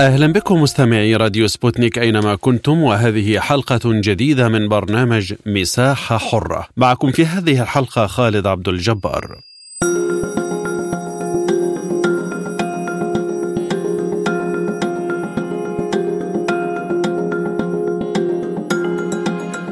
أهلا بكم مستمعي راديو سبوتنيك أينما كنتم وهذه حلقة جديدة من برنامج مساحة حرة. معكم في هذه الحلقة خالد عبد الجبار.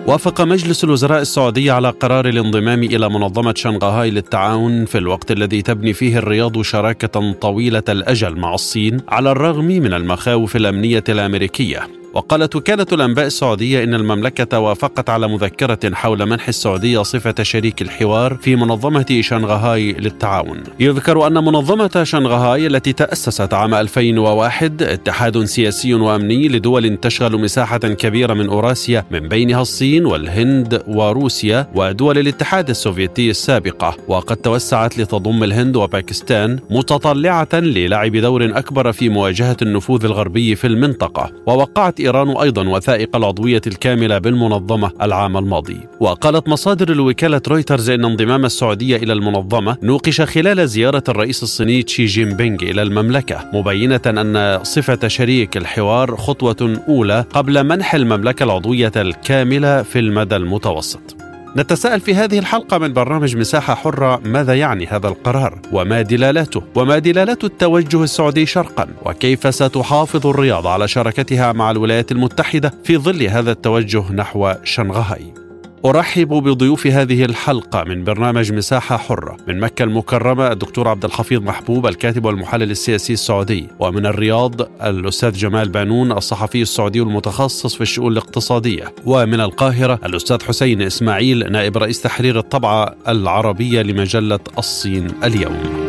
وافق مجلس الوزراء السعودي على قرار الانضمام إلى منظمة شنغهاي للتعاون في الوقت الذي تبني فيه الرياض شراكة طويلة الأجل مع الصين على الرغم من المخاوف الأمنية الأمريكية. وقالت وكالة الأنباء السعودية إن المملكة وافقت على مذكرة حول منح السعودية صفة شريك الحوار في منظمة شنغهاي للتعاون. يذكر أن منظمة شنغهاي التي تأسست عام 2001 اتحاد سياسي وأمني لدول تشغل مساحة كبيرة من أوراسيا من بينها الصين والهند وروسيا ودول الاتحاد السوفيتي السابقة وقد توسعت لتضم الهند وباكستان متطلعة للعب دور أكبر في مواجهة النفوذ الغربي في المنطقة ووقعت إيران أيضا وثائق العضوية الكاملة بالمنظمة العام الماضي. وقالت مصادر الوكالة رويترز إن انضمام السعودية إلى المنظمة نوقش خلال زيارة الرئيس الصيني تشي جين بينغ إلى المملكة مبينة أن صفة شريك الحوار خطوة أولى قبل منح المملكة العضوية الكاملة في المدى المتوسط. نتساءل في هذه الحلقة من برنامج مساحة حرة ماذا يعني هذا القرار؟ وما دلالاته؟ وما دلالات التوجه السعودي شرقا؟ وكيف ستحافظ الرياض على شراكتها مع الولايات المتحدة في ظل هذا التوجه نحو شنغهاي؟ أرحب بضيوف هذه الحلقة من برنامج مساحة حرة. من مكة المكرمة الدكتور عبد الحفيظ محبوب الكاتب والمحلل السياسي السعودي. ومن الرياض الأستاذ جمال بانون الصحفي السعودي المتخصص في الشؤون الاقتصادية. ومن القاهرة الأستاذ حسين إسماعيل نائب رئيس تحرير الطبعة العربية لمجلة الصين اليوم.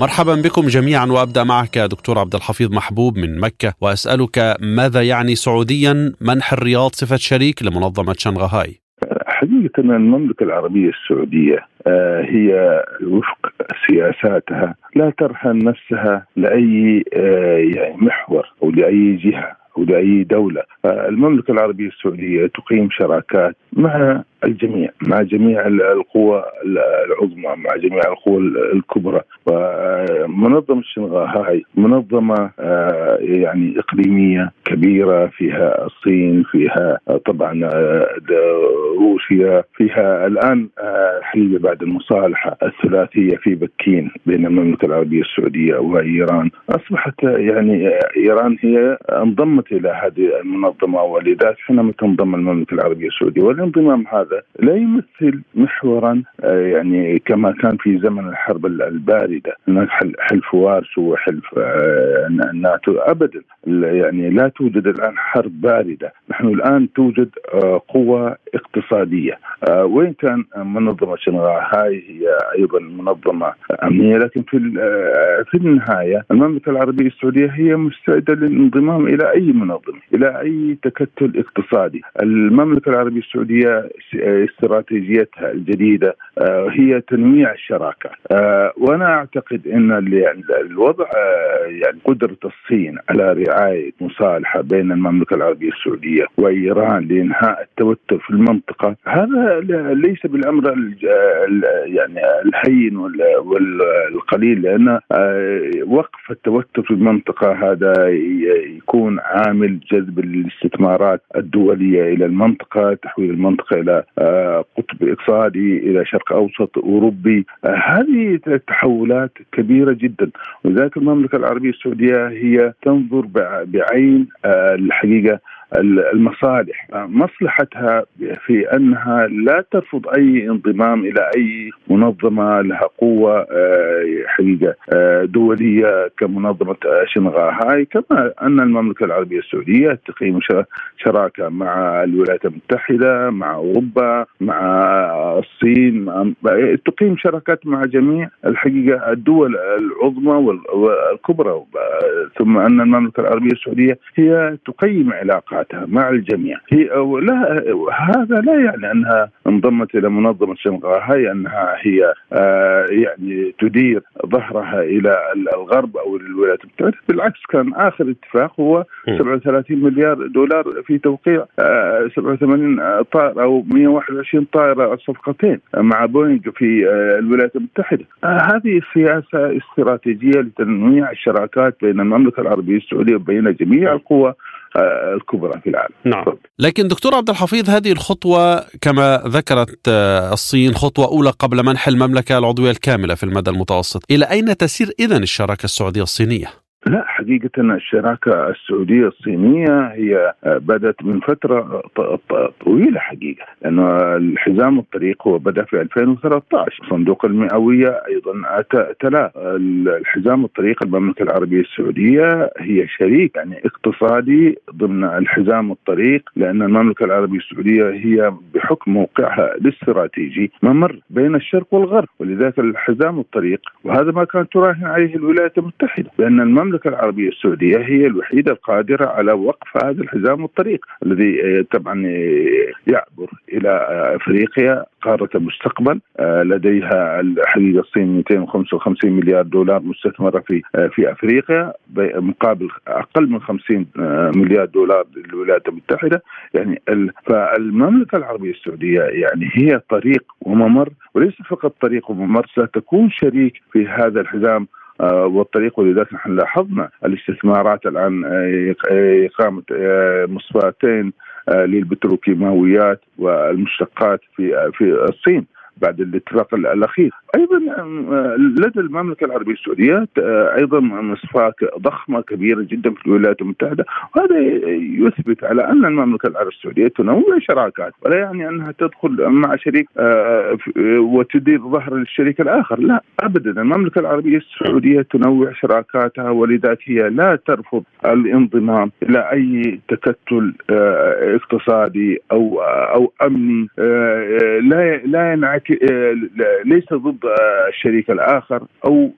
مرحبا بكم جميعا وأبدأ معك دكتور عبد الحفيظ محبوب من مكة وأسألك ماذا يعني سعوديا منح الرياض صفة شريك لمنظمة شنغهاي؟ حقيقة المملكة العربية السعودية هي وفق سياساتها لا ترهن نفسها لأي يعني محور أو لأي جهة أو لأي دولة المملكة العربية السعودية تقيم شراكات مع الجميع مع جميع القوى العظمى مع جميع القوى الكبرى. ومنظمة شنغهاي منظمة يعني إقليمية كبيرة فيها الصين فيها طبعا روسيا فيها الآن حقيقة بعد المصالحة الثلاثية في بكين بين المملكة العربية السعودية وإيران. أصبحت يعني إيران هي انضمت إلى هذه المنظمة ولذلك حينما تنضم المملكة العربية السعودية. والانضمام هذا لا يمثل محورا يعني كما كان في زمن الحرب الباردة. هناك حلف وارسو وحلف الناتو ابدا يعني لا توجد الآن حرب باردة. نحن الآن توجد قوه اقتصادية. وين كان منظمة شنغهاي هي أيضا منظمة أمنية. لكن في في النهاية المملكة العربية السعودية هي مستعدة للانضمام إلى أي منظمة إلى أي تكتل اقتصادي. المملكة العربية السعودية استراتيجيتها الجديدة هي تنويع الشراكة. وأنا أعتقد إن الوضع يعني قدرة الصين على رعاية مصالحة بين المملكة العربية السعودية وإيران لإنهاء التوتر في المنطقة هذا ليس بالأمر يعني الهين والقليل لأن وقف التوتر في المنطقة هذا يكون عامل جذب الاستثمارات الدولية إلى المنطقة تحويل المنطقة إلى قطب اقتصادي إلى شرق أوسط أوروبي. هذه تحولات كبيرة جدا. ولذلك المملكة العربية السعودية هي تنظر بعين الحقيقة المصالح. مصلحتها في أنها لا ترفض أي انضمام إلى أي منظمة لها قوة حقيقة دولية كمنظمة شنغهاي كما أن المملكة العربية السعودية تقيم شراكة مع الولايات المتحدة مع أوروبا مع الصين تقيم شراكات مع جميع الحقيقة الدول العظمى والكبرى. ثم أن المملكة العربية السعودية هي تقيم علاقاتها مع الجميع. هي لا هذا لا يعني أنها انضمت إلى منظمة شنغهاي أنها هي آه، يعني تدير ظهرها إلى الغرب أو الولايات المتحدة. بالعكس كان آخر اتفاق هو 37 مليار دولار في توقيع 87 آه، طائرة أو 121 طائرة صفقتين مع بوينغ في آه، الولايات المتحدة. هذه سياسة استراتيجية لتنويع الشراكات بين المملكة العربية السعودية وبين جميع القوى آه، الكبرى في العالم. نعم. لكن دكتور عبد الحفيظ هذه الخطوة كما ذكرت آه، الصين خطوة أولى قبل منح المملكة العضوية الكاملة في المدى المتوسط. إلى أين تسير إذن الشراكة السعودية الصينية؟ لا حقيقة الشراكة السعودية الصينية هي بدأت من فترة طويلة حقيقة لأنه الحزام الطريق هو بدأ في 2013 صندوق المئوية أيضا تلا. الحزام الطريق المملكة العربية السعودية هي شريك يعني اقتصادي ضمن الحزام الطريق لأن المملكة العربية السعودية هي بحكم موقعها الاستراتيجي ممر بين الشرق والغرب ولذلك الحزام الطريق وهذا ما كانت تراهن عليه الولايات المتحدة لأن المملكة المملكة العربية السعودية هي الوحيدة القادرة على وقف هذا الحزام الطريق الذي آه، طبعا آه، يعبر إلى آه، أفريقيا قارة المستقبل لديها الحقيقة الصين 255 مليار دولار مستثمرة في في أفريقيا مقابل أقل من 50 مليار دولار للولايات المتحدة. يعني فالمملكة العربية السعودية يعني هي طريق وممر وليس فقط طريق وممر ستكون شريك في هذا الحزام والطريق ولذلك نحن لاحظنا الاستثمارات الآن آه، اقامه آه، مصفاتين للبتروكيماويات والمشتقات في في الصين. بعد الاتفاق الأخير. أيضا لدى المملكة العربية السعودية أيضا مصفاه ضخمة كبيرة جدا في الولايات المتحدة. وهذا يثبت على أن المملكة العربية السعودية تنوع شراكات ولا يعني أنها تدخل مع شريك وتدير ظهر للشريك الآخر. لا ابدا. المملكة العربية السعودية تنوع شراكاتها ولذلك هي لا ترفض الانضمام إلى أي تكتل اقتصادي أو أو أمني لا لا ينعكس آه، ليس ضد الشريك الآخر أو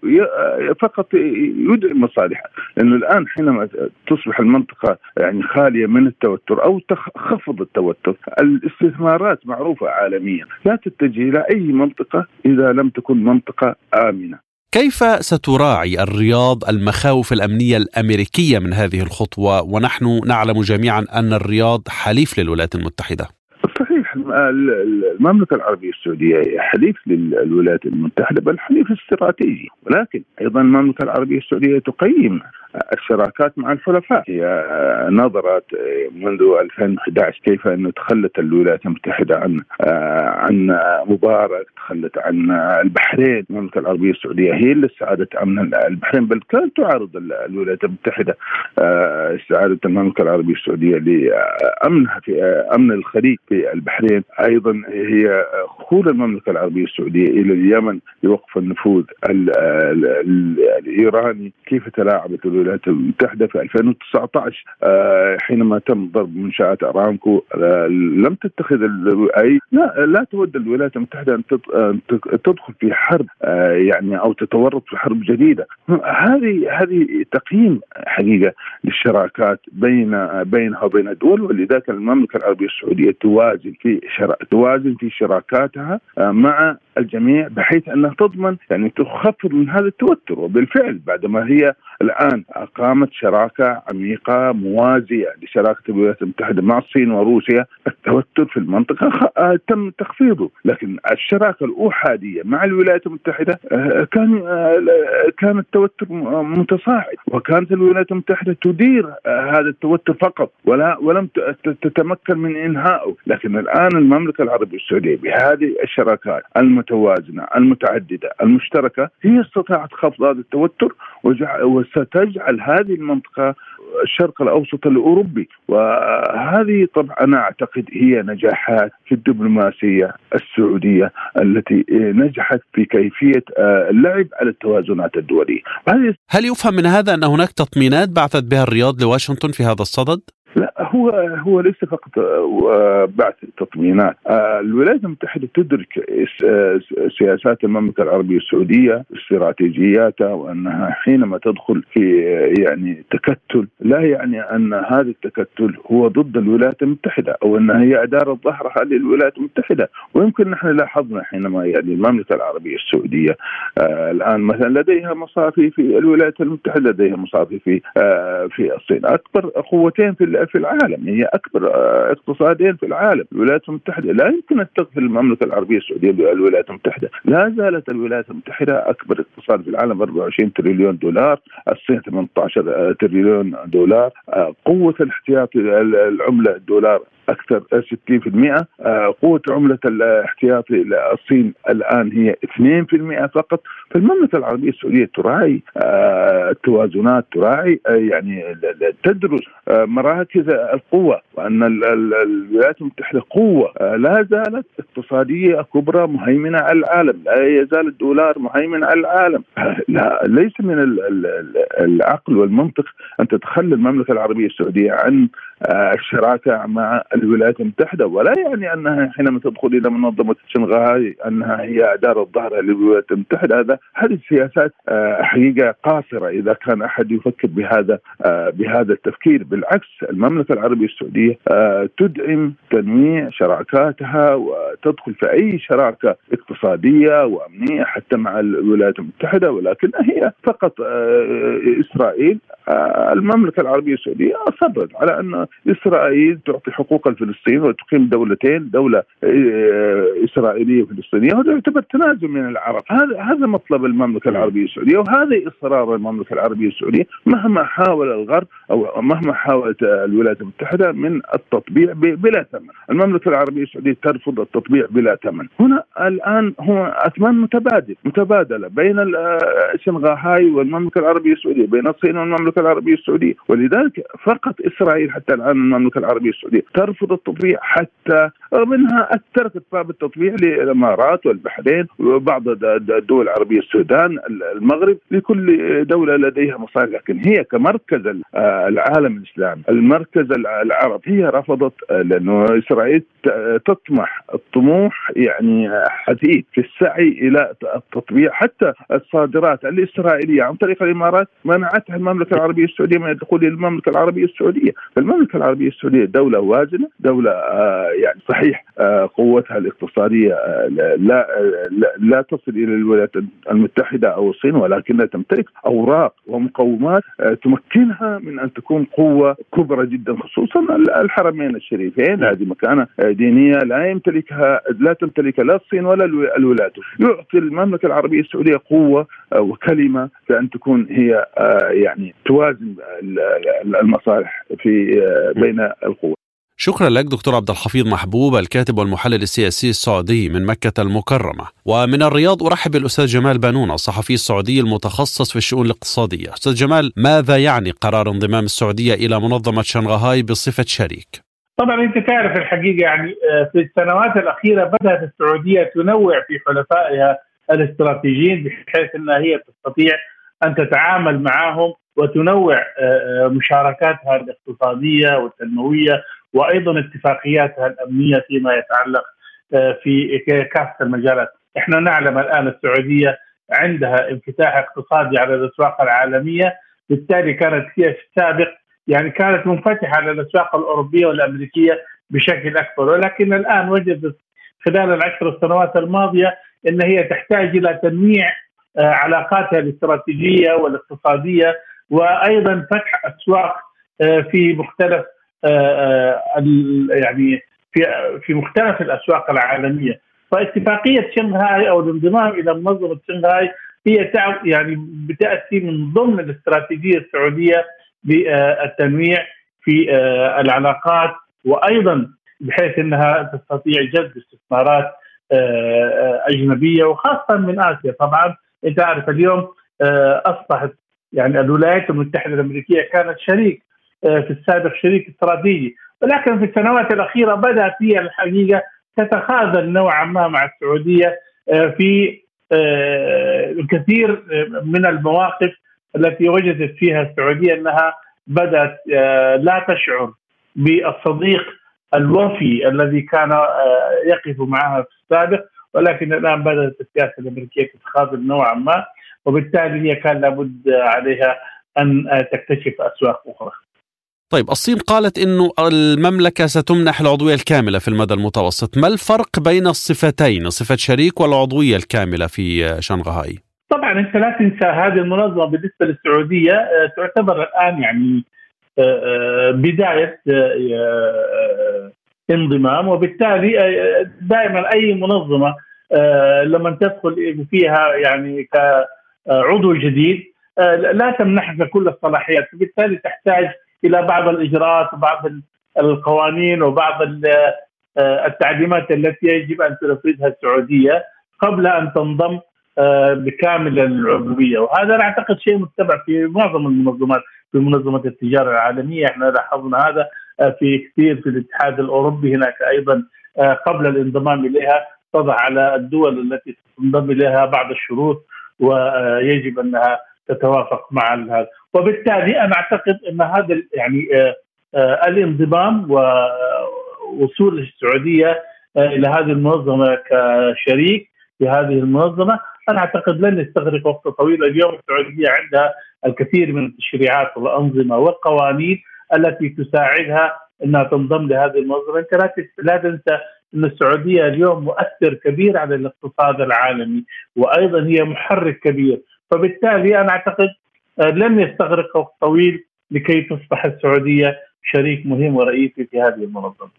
فقط يدعم مصالحه. لأنه الآن حينما تصبح المنطقة يعني خالية من التوتر أو تخفض التوتر الاستثمارات معروفة عالميا لا تتجه إلى أي منطقة إذا لم تكن منطقة آمنة. كيف ستراعي الرياض المخاوف الأمنية الأمريكية من هذه الخطوة؟ ونحن نعلم جميعا أن الرياض حليف للولايات المتحدة؟ المملكة العربية السعودية حليف للولايات المتحدة بل حليف استراتيجي. ولكن أيضا المملكة العربية السعودية تقيم الشراكات مع الحلفاء. هي نظرت منذ 2011 كيف انه تخلت الولايات المتحدة عن عن مبارك تخلت عن البحرين. المملكة العربية السعودية هي اللي استعادت أمن البحرين بل كانت تعارض الولايات المتحدة استعادة المملكة العربية السعودية لأمنها في أمن الخليج في البحرين. أيضا هي خول المملكة العربية السعودية إلى اليمن لوقف النفوذ الإيراني. كيف تلاعبت الولايات المتحدة في 2019 آه، حينما تم ضرب منشآت أرامكو آه، لم تتخذ اي لا لا تود الولايات المتحدة أن تدخل في حرب آه، يعني أو تتورط في حرب جديدة. هذه هذه تقييم حقيقة للشراكات بين بينها وبين الدول ولذلك المملكة العربية السعودية توازن في شرا... توازن في شراكاتها مع الجميع بحيث أنها تضمن يعني تخفض من هذا التوتر. وبالفعل بعدما هي الآن أقامت شراكة عميقة موازية لشراكة الولايات المتحدة مع الصين وروسيا التوتر في المنطقة آه، تم تخفيضه. لكن الشراكة الأحادية مع الولايات المتحدة آه، كان آه، كان التوتر متصاعد. وكانت الولايات المتحدة تدير هذا التوتر فقط ولا ولم تتمكن من إنهائه. لكن الآن المملكة العربية السعودية بهذه الشراكات الم المتوازنة المتعددة المشتركة هي استطاعت خفض هذا التوتر وستجعل هذه المنطقة الشرق الأوسط الأوروبي وهذه طبعا أنا أعتقد هي نجاحات في الدبلوماسية السعودية التي نجحت في كيفية آه، اللعب على التوازنات الدولية. هل يفهم من هذا أن هناك تطمينات بعثت بها الرياض لواشنطن في هذا الصدد؟ لا هو هو ليس فقط آه، بعث تطمينات. آه، الولايات المتحدة تدرك آه، سياسات المملكة العربية السعودية استراتيجياتها وأنها حينما تدخل في يعني تكتل لا يعني أن هذا التكتل هو ضد الولايات المتحدة أو انها هي اداره ظهرها للولايات المتحدة. ويمكن نحن لاحظنا حينما يعني المملكة العربية السعودية الآن مثلا لديها مصافي في الولايات المتحدة لديها مصافي في في الصين. أكبر قوتين في في العالم. هي أكبر آه، اقتصادين في العالم. الولايات المتحدة لا يمكن أن تغفل المملكة العربية السعودية بالولايات المتحدة. لا زالت الولايات المتحدة أكبر اقتصاد في العالم 24 تريليون دولار الصين 18 تريليون دولار آه، قوة الاحتياطي العملة الدولار أكثر 60% آه، قوة عملة الاحتياطي للصين الآن هي 2% فقط. فالمملكه العربية السعودية تراعي التوازنات تراعي يعني تدرس مراكز القوة وأن الولايات المتحدة قوة. آه، لا زالت اقتصادية كبرى مهيمنة على العالم. لا يزال الدولار مهيمن على العالم. آه، لا ليس من العقل والمنطق أن تتخلى المملكة العربية السعودية عن آه، الشراكة مع الولايات المتحدة. ولا يعني أنها حينما تدخل إلى منظمة شنغهاي أنها هي أدار الظهر للولايات المتحدة. هذا هذه السياسات حقيقة قاصرة إذا كان أحد يفكر بهذا بهذا التفكير. بالعكس المملكة العربية السعودية آه، تدعم تنويع شراكاتها وتدخل في أي شراكة اقتصادية وأمنية حتى مع الولايات المتحدة. ولكنها هي فقط آه، إسرائيل آه، المملكة العربية السعودية أصرت على أن إسرائيل تعطي حقوق الفلسطين وتقيم دولتين دولة إسرائيلية فلسطينية وهذا يعتبر تنازل من العرب. هذا هذا مطلب المملكة العربية السعودية وهذا إصرار المملكة العربية السعودية مهما حاول الغرب أو مهما حاولت الولايات المتحدة من التطبيع بلا ثمن، المملكة العربية السعودية ترفض التطبيع بلا ثمن، هنا الآن هو أثمان متبادل متبادلة بين شنغهاي والمملكة العربية السعودية، بين الصين والمملكة العربية السعودية، ولذلك فقط إسرائيل حتى الان المملكة العربية السعودية ترفض التطبيع حتى رغم انها تركت باب التطبيع للإمارات والبحرين وبعض الدول العربية السودان المغرب لكل دولة لديها مصالح. لكن هي كمركز العالم الاسلامي المركز العرب هي رفضت آه، لأنه إسرائيل تطمح الطموح يعني حديث في السعي إلى التطبيع. حتى الصادرات الإسرائيلية عن طريق الإمارات منعتها المملكة العربية السعودية من الدخول إلى المملكة العربية السعودية، المملكه العربية السعودية دولة وازنة، دولة آه، يعني صحيح آه، قوتها الاقتصادية لا لا, لا تصل إلى الولايات المتحدة أو الصين ولكنها تمتلك أوراق ومقومات تمكنها من أن تكون قوة كبرى جدا خصوصا الحرمين الشريفين. هذه مكانة دينية لا يمتلكها لا تمتلكها لا الصين ولا الولايات. يعطي المملكة العربية السعودية قوة آه، وكلمة في ان تكون هي آه، يعني توازن المصالح في آه، بين القوى. شكرا لك دكتور عبد الحفيظ محبوب الكاتب والمحلل السياسي السعودي من مكة المكرمة. ومن الرياض أرحب بالأستاذ جمال بانون الصحفي السعودي المتخصص في الشؤون الاقتصادية. أستاذ جمال ماذا يعني قرار انضمام السعودية إلى منظمة شنغهاي بصفة شريك؟ طبعا أنت تعرف الحقيقة يعني آه، في السنوات الأخيرة بدأت السعودية تنوع في حلفائها الاستراتيجيين بحيث إنها هي تستطيع أن تتعامل معهم وتنوع آه، آه، مشاركاتها الاقتصادية والتنموية وأيضا اتفاقياتها الأمنية فيما يتعلق آه، في كافة المجالات، إحنا نعلم الآن السعودية عندها انفتاح اقتصادي على الأسواق العالمية، بالتالي كانت هي في السابق يعني كانت منفتحة على الأسواق الأوروبية والأمريكية بشكل أكبر، ولكن الآن وجدت خلال العشر سنوات الماضية إن هي تحتاج إلى تنويع علاقاتها الاستراتيجية والاقتصادية وأيضا فتح أسواق آه، في مختلف آه، آه، يعني في في مختلف الأسواق العالمية. فاتفاقية شنغهاي أو الانضمام إلى منظمة شنغهاي هي يعني بتأتي من ضمن الاستراتيجية السعودية بالتنويع في العلاقات وأيضا بحيث إنها تستطيع جذب استثمارات أجنبية وخاصة من آسيا. طبعا أنت عارف اليوم أصبحت يعني الولايات المتحدة الأمريكية كانت شريك في السابق شريك استراتيجي. ولكن في السنوات الأخيرة بدأت هي الحقيقة تتخاذل نوعا ما مع السعودية في الكثير من المواقف التي وجدت فيها السعودية أنها بدأت لا تشعر بالصديق الوفي الذي كان يقف معها في السابق ولكن الآن بدأت السياسة الأمريكية تتخاذل نوعا ما. وبالتالي هي كان لابد عليها أن تكتشف أسواق أخرى. طيب الصين قالت إنه المملكة ستمنح العضوية الكاملة في المدى المتوسط، ما الفرق بين الصفتين، صفة شريك والعضوية الكاملة في شنغهاي؟ طبعا أنت لا تنسى هذه المنظمة بالنسبة للسعودية آه، تعتبر الآن يعني آه، آه، بداية انضمام وبالتالي دائما أي منظمة لما تدخل فيها يعني كعضو جديد. لا تمنحك كل الصلاحيات. فبالتالي تحتاج إلى بعض الإجراءات وبعض القوانين وبعض التعليمات التي يجب أن تنفذها السعودية قبل أن تنضم آه، بكامل العضوية. وهذا أنا أعتقد شيء متبع في معظم المنظمات في منظمة التجارة العالمية. إحنا لاحظنا هذا آه، في كثير في الاتحاد الأوروبي هناك أيضا آه، قبل الانضمام إليها تضع على الدول التي تنضم إليها بعض الشروط ويجب أنها تتوافق مع هذا وبالتالي أنا أعتقد أن هذا يعني الانضمام ووصول السعودية إلى هذه المنظمة كشريك في هذه المنظمة أنا أعتقد لن يستغرق وقت طويل. اليوم السعودية عندها الكثير من التشريعات والأنظمة والقوانين التي تساعدها إنها تنضم لهذه المنظمة، أنت لا تنسى إن السعودية اليوم مؤثر كبير على الاقتصاد العالمي وأيضا هي محرك كبير، فبالتالي أنا أعتقد آه، لن يستغرق وقت طويل لكي تصبح السعودية شريك مهم ورئيسي في هذه المنظمة.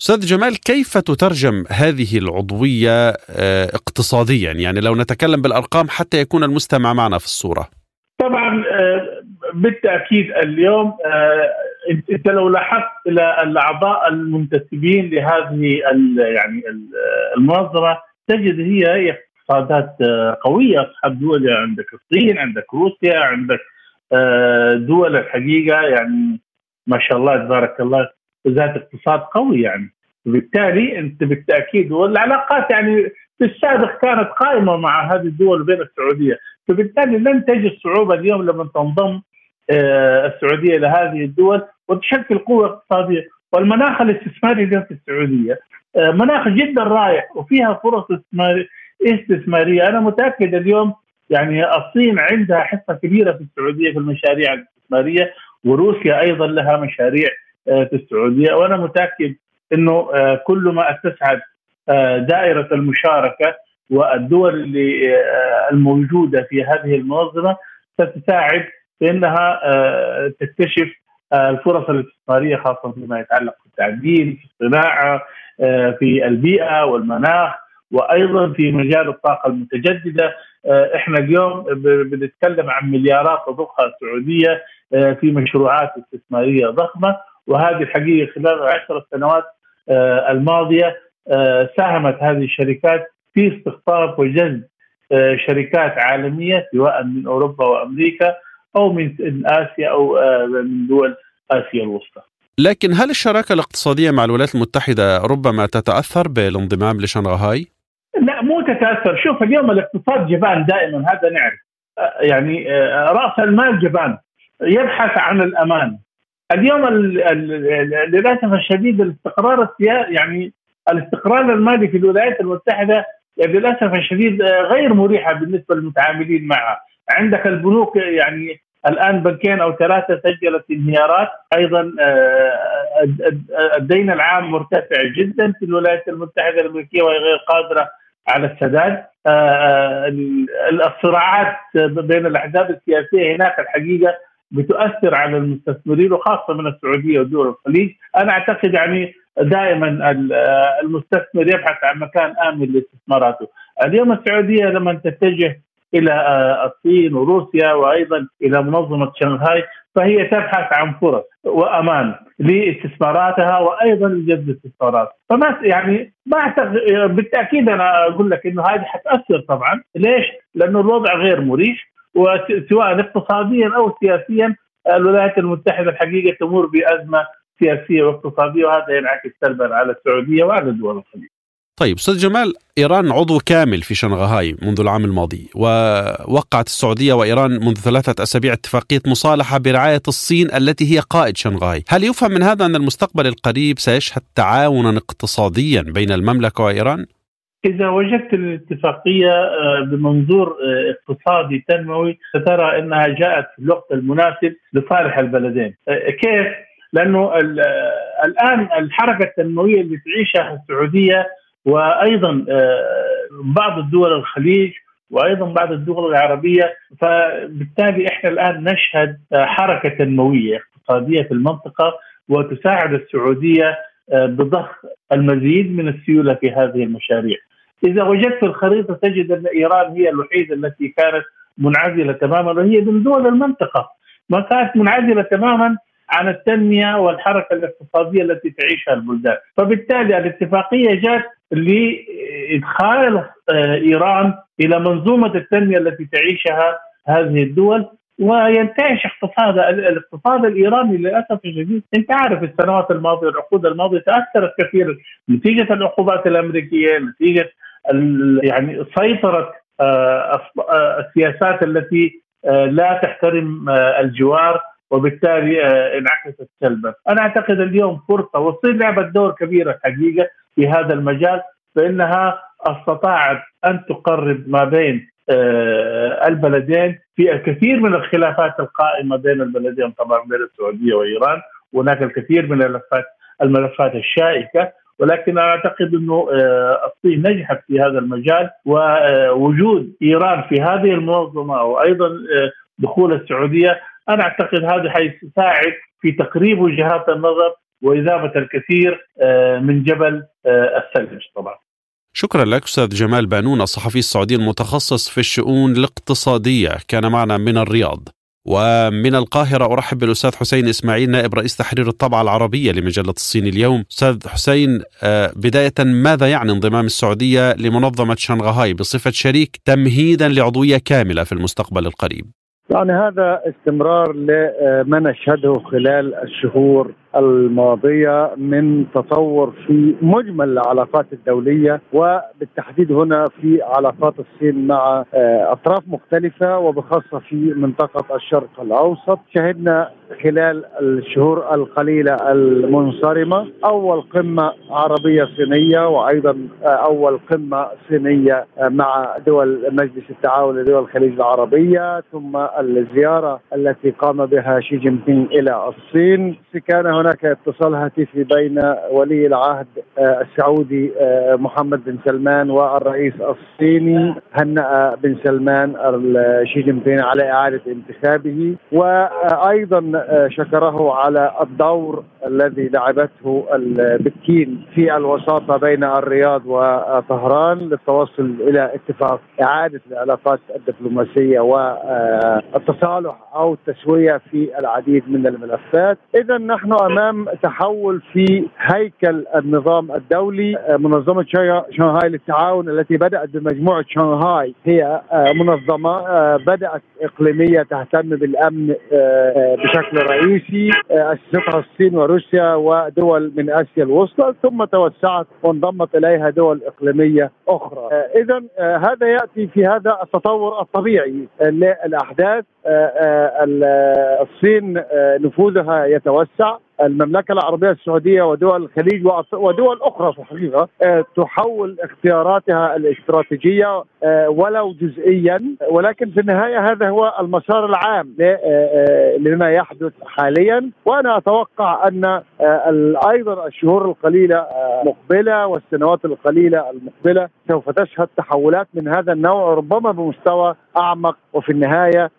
أستاذ جمال كيف تترجم هذه العضوية آه، اقتصاديا؟ يعني لو نتكلم بالأرقام حتى يكون المستمع معنا في الصورة. طبعا آه، بالتأكيد اليوم انت لو لاحظت إلى الأعضاء المنتسبين لهذه يعني المنظمه تجد هي اقتصادات قوية. أصحاب دول عندك الصين عندك روسيا عندك دول الحقيقة يعني ما شاء الله تبارك الله ذات اقتصاد قوي يعني. وبالتالي أنت بالتأكيد والعلاقات يعني في السابق كانت قائمة مع هذه الدول وبين السعودية. فبالتالي لن تجد صعوبة اليوم لما تنضم آه، السعودية لهذه الدول. وتشكل قوة اقتصادية. والمناخ الاستثماري في السعودية آه، مناخ جدا رائع وفيها فرص استثمارية. أنا متأكد اليوم يعني الصين عندها حصة كبيرة في السعودية في المشاريع الاستثمارية وروسيا أيضا لها مشاريع آه، في السعودية. وأنا متأكد إنه آه، كل ما تسعد آه، دائرة المشاركة والدول اللي الموجودة في هذه المنظمة ستساعد في إنها تكتشف الفرص الاستثماريه خاصة فيما يتعلق بالتعديل في الصناعة في البيئة والمناخ وأيضا في مجال الطاقة المتجددة. إحنا اليوم بنتكلم عن مليارات تضخها السعودية في مشروعات استثمارية ضخمة وهذه الحقيقة خلال العشر سنوات آه، الماضية آه، ساهمت هذه الشركات في استقطاب وجذب آه، شركات عالمية سواء من أوروبا وأمريكا أو من آسيا أو من دول آسيا الوسطى. لكن هل الشراكة الاقتصادية مع الولايات المتحدة ربما تتأثر بالانضمام لشنغهاي؟ لا مو تتأثر، شوف اليوم الاقتصاد جبان دائما هذا نعرف. يعني رأس المال جبان. يبحث عن الأمان. اليوم للأسف الشديد الاستقرار السياسي يعني الاستقرار المالي في الولايات المتحدة للأسف الشديد غير مريحة بالنسبة للمتعاملين معها، عندك البنوك يعني الآن بنكين أو ثلاثة سجلت انهيارات، أيضا آه، الدين العام مرتفع جدا في الولايات المتحدة الأمريكية وهي غير قادرة على السداد، آه، آه، الصراعات بين الأحزاب السياسية هناك الحقيقة بتؤثر على المستثمرين وخاصة من السعودية ودول الخليج، أنا أعتقد يعني دائما المستثمر يبحث عن مكان آمن لاستثماراته، اليوم السعودية لما تتجه إلى الصين وروسيا وأيضا إلى منظمة شنغهاي فهي تبحث عن فرص وأمان لاستثماراتها وأيضا لجذب الاستثمارات فما يعني ما بالتأكيد أنا أقول لك إنه هذه حتأثر طبعا ليش؟ لأنه الوضع غير مريح وسواء اقتصاديا أو سياسيا الولايات المتحدة الحقيقة تمر بأزمة سياسية واقتصادية وهذا ينعكس سلبا على السعودية وعلى دول الخليج. طيب أستاذ جمال إيران عضو كامل في شنغهاي منذ العام الماضي ووقعت السعودية وإيران منذ ثلاثة أسابيع اتفاقية مصالحة برعاية الصين التي هي قائد شنغهاي، هل يفهم من هذا أن المستقبل القريب سيشهد تعاونا اقتصاديا بين المملكة وإيران؟ إذا وجدت الاتفاقية آه، بمنظور آه، اقتصادي تنموي سترى أنها جاءت في الوقت المناسب لصالح البلدين آه، كيف؟ لأنه الآن الحركة التنموية اللي تعيشها السعودية وأيضا بعض الدول الخليج وأيضا بعض الدول العربية. فبالتالي إحنا الآن نشهد حركة تنمويه اقتصادية في المنطقة وتساعد السعودية بضخ المزيد من السيولة في هذه المشاريع. إذا وجدت في الخريطة تجد أن إيران هي الوحيدة التي كانت منعزلة تماما وهي من دول المنطقة. ما كانت منعزلة تماما عن التنمية والحركة الاقتصادية التي تعيشها البلدان، فبالتالي الاتفاقية جاءت لإدخال آه، إيران إلى منظومة التنمية التي تعيشها هذه الدول. وينتعش اقتصاد الاقتصاد الإيراني للأسف الشديد. أنت عارف السنوات الماضية العقود الماضية تأثرت كثيرا. نتيجة العقوبات الأمريكية نتيجة يعني سيطرة آه، آه، السياسات التي لا تحترم الجوار. وبالتالي انعكست سلبا أنا أعتقد اليوم فرصة والصين لعبت دور كبير الحقيقة في هذا المجال فإنها استطاعت أن تقرب ما بين البلدين في الكثير من الخلافات القائمة بين البلدين طبعا بين السعودية وإيران. وهناك الكثير من الملفات الملفات الشائكة. ولكن أعتقد إنه آه، الصين نجحت في هذا المجال ووجود إيران في هذه المنظمة وأيضا آه، دخول السعودية أنا أعتقد هذا حيساعد في تقريب وجهات النظر واذابه الكثير آه، من جبل الثلج طبعا. شكرا لك أستاذ جمال بانون الصحفي السعودي المتخصص في الشؤون الاقتصادية كان معنا من الرياض. ومن القاهرة أرحب بالأستاذ حسين إسماعيل نائب رئيس تحرير الطبعة العربية لمجلة الصين اليوم أستاذ حسين آه، بداية ماذا يعني انضمام السعودية لمنظمة شنغهاي بصفة شريك تمهيدا لعضوية كاملة في المستقبل القريب يعني هذا استمرار لما نشهده خلال الشهور الماضية من تطور في مجمل العلاقات الدولية وبالتحديد هنا في علاقات الصين مع آه، أطراف مختلفة وبخاصة في منطقة الشرق الأوسط. شهدنا خلال الشهور القليلة المنصرمة أول قمة عربية صينية وأيضا آه، أول قمة صينية آه، مع دول مجلس التعاون لدول الخليج العربية ثم الزيارة التي قام بها شي جين بينغ إلى الصين. كان هناك اتصال هاتفي بين ولي العهد آه، السعودي آه، محمد بن سلمان والرئيس الصيني هنأ بن سلمان شي جين بينغ على إعادة انتخابه. وأيضا آه، شكره على الدور الذي لعبته بكين في الوساطة بين الرياض وطهران للتوصل إلى اتفاق إعادة العلاقات الدبلوماسية والتصالح أو التسوية في العديد من الملفات. اذا نحن امام تحول في هيكل النظام الدولي. منظمة شنغهاي للتعاون التي بدأت بمجموعة شنغهاي هي منظمة بدأت إقليمية تهتم بالأمن بشكل رئيسي اسستها الصين وروسيا ودول من أسيا الوسطى. ثم توسعت وانضمت إليها دول إقليمية أخرى. اذا هذا يأتي في هذا التطور الطبيعي للأحداث. الصين نفوذها يتوسع. المملكة العربية السعودية ودول الخليج ودول أخرى في الحقيقة آه، تحول اختياراتها الاستراتيجية آه، ولو جزئيا ولكن في النهاية هذا هو المسار العام آه، لما يحدث حاليا. وأنا أتوقع أن أيضا الشهور القليلة مقبلة والسنوات القليلة المقبلة سوف تشهد تحولات من هذا النوع ربما بمستوى أعمق. وفي النهاية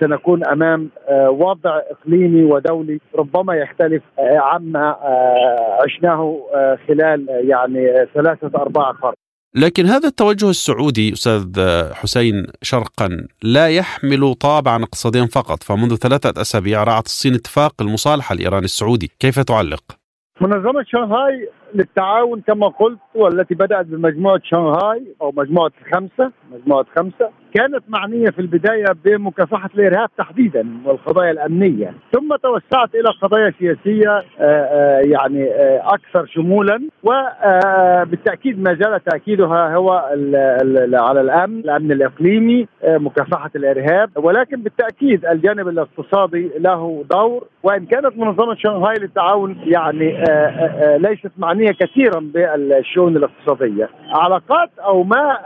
سنكون أمام وضع إقليمي ودولي ربما يختلف آه، عما آه، عشناه آه، خلال يعني ثلاثة أرباع قرن لكن هذا التوجه السعودي أستاذ حسين شرقا لا يحمل طابعا اقتصاديا فقط فمنذ ثلاثة أسابيع رعت الصين اتفاق المصالحة الإيراني السعودي كيف تعلق؟ منظمة شنغهاي للتعاون كما قلت والتي بدأت بمجموعة شنغهاي أو مجموعة خمسة مجموعة خمسة. كانت معنية في البداية بمكافحة الإرهاب تحديدا والقضايا الأمنية. ثم توسعت إلى قضايا سياسية آه، آه، يعني آه، أكثر شمولا. وبالتأكيد ما زال تأكيدها هو على الأمن الأمن الإقليمي مكافحة الإرهاب. ولكن بالتأكيد الجانب الاقتصادي له دور. وإن كانت منظمة شنغهاي للتعاون يعني ليست معنية كثيرا بالشؤون الاقتصادية. علاقات أو ما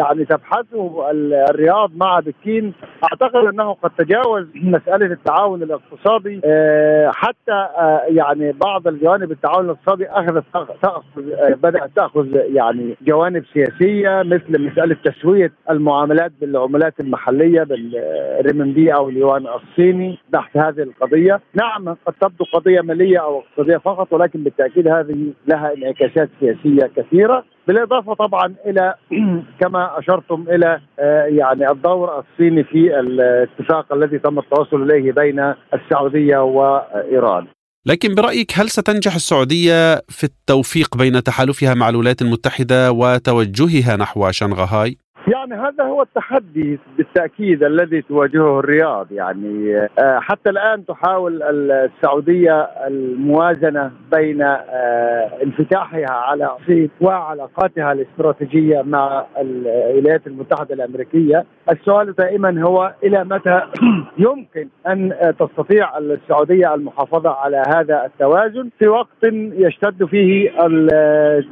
يعني تبحثه الرياض مع بكين أعتقد أنه قد تجاوز مسألة التعاون الاقتصادي آه، حتى آه، يعني بعض الجوانب التعاون الاقتصادي أخذت تأخذ بدأت تأخذ يعني جوانب سياسية مثل مسألة تسوية المعاملات بالعملات المحلية بالريمنبي أو اليوان الصيني تحت هذه القضية، نعم قد تبدو قضية مالية أو اقتصادية فقط ولكن بالتأكيد هذه لها انعكاسات سياسية كثيرة بالإضافة طبعا إلى كما أشرتم إلى آه، يعني الدور الصيني في الاتفاق الذي تم التوصل إليه بين السعودية وإيران. لكن برأيك هل ستنجح السعودية في التوفيق بين تحالفها مع الولايات المتحدة وتوجهها نحو شنغهاي؟ يعني هذا هو التحدي بالتأكيد الذي تواجهه الرياض يعني آه، حتى الآن تحاول السعودية الموازنة بين آه، انفتاحها على الصين وعلاقاتها الاستراتيجية مع الولايات المتحدة الأمريكية، السؤال دائما هو إلى متى يمكن أن تستطيع السعودية المحافظة على هذا التوازن في وقت يشتد فيه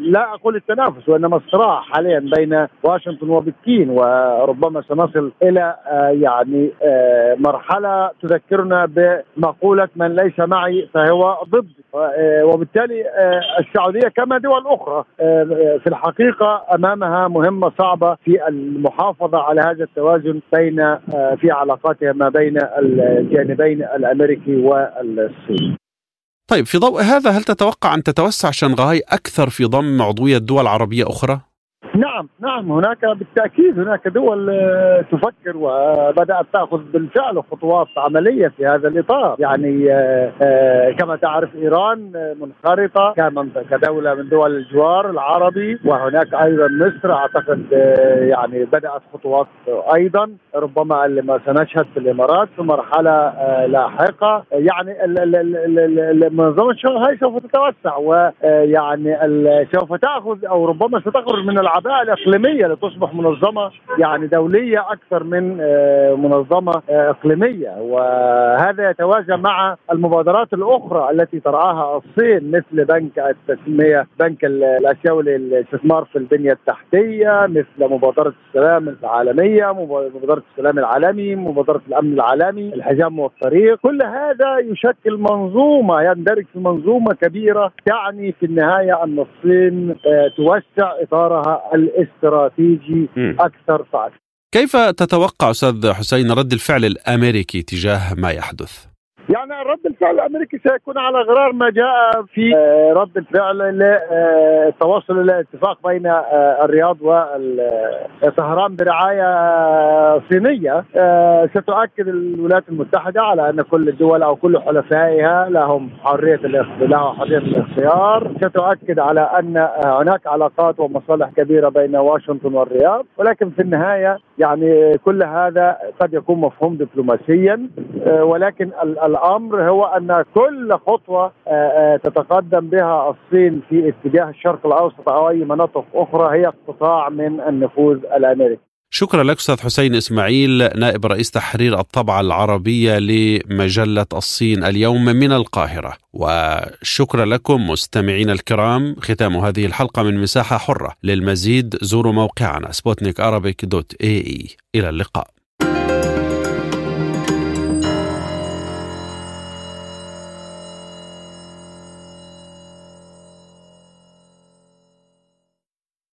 لا أقول التنافس وإنما الصراع حاليا بين واشنطن وبكين. مسكين وربما سنصل إلى آه، يعني آه، مرحلة تذكرنا بمقولة من ليس معي فهو ضد آه، وبالتالي السعودية كما دول أخرى في الحقيقة أمامها مهمة صعبة في المحافظة على هذا التوازن بين في علاقاتها ما بين الجانبين الأمريكي والصيني. طيب في ضوء هذا هل تتوقع أن تتوسع شنغهاي أكثر في ضم عضوية دول عربية أخرى؟ نعم نعم هناك بالتأكيد هناك دول آه، تفكر وبدأت تأخذ بالفعل خطوات عملية في هذا الإطار. يعني آه، آه، كما تعرف إيران منخرطة كدولة من دول الجوار العربي وهناك أيضا مصر. أعتقد يعني بدأت خطوات أيضا ربما ما سنشهد في الإمارات في مرحلة لاحقة. يعني منظمه شنغهاي سوف تتوسع ويعني سوف تأخذ أو ربما ستخرج من العباءه الإقليمية لتصبح منظمة يعني دولية أكثر من آه، منظمة آه، إقليمية. وهذا يتوازى مع المبادرات الأخرى التي ترعاها الصين مثل بنك التسمية بنك الآسيوي للاستثمار في البنية التحتية مثل مبادرة السلام العالمية مبادرة السلام العالمي مبادرة الأمن العالمي الحزام والطريق. كل هذا يشكل منظومة يندرج في منظومة كبيرة تعني في النهاية أن الصين آه، توسع إطارها الاستراتيجي أكثر فاكثر كيف تتوقع أستاذ حسين رد الفعل الأمريكي تجاه ما يحدث؟ يعني رد الفعل الأمريكي سيكون على غرار ما جاء في آه، رد الفعل للتوصل إلى اتفاق بين آه، الرياض وطهران برعاية صينية. آه، ستؤكد الولايات المتحدة على أن كل الدول أو كل حلفائها لهم حرية لها حرية الاختيار. ستؤكد على أن هناك علاقات ومصالح كبيرة بين واشنطن والرياض. ولكن في النهاية يعني كل هذا قد يكون مفهوم دبلوماسيا ولكن الأمر هو أن كل خطوة آه، آه، تتقدم بها الصين في اتجاه الشرق الأوسط أو أي مناطق أخرى هي قطاع من النفوذ الأمريكي. شكرا لك أستاذ حسين إسماعيل نائب رئيس تحرير الطبعة العربية لمجلة الصين اليوم من القاهرة. وشكرا لكم مستمعينا الكرام ختام هذه الحلقة من مساحة حرة. للمزيد زوروا موقعنا سبوتنيك dot AE. إلى اللقاء.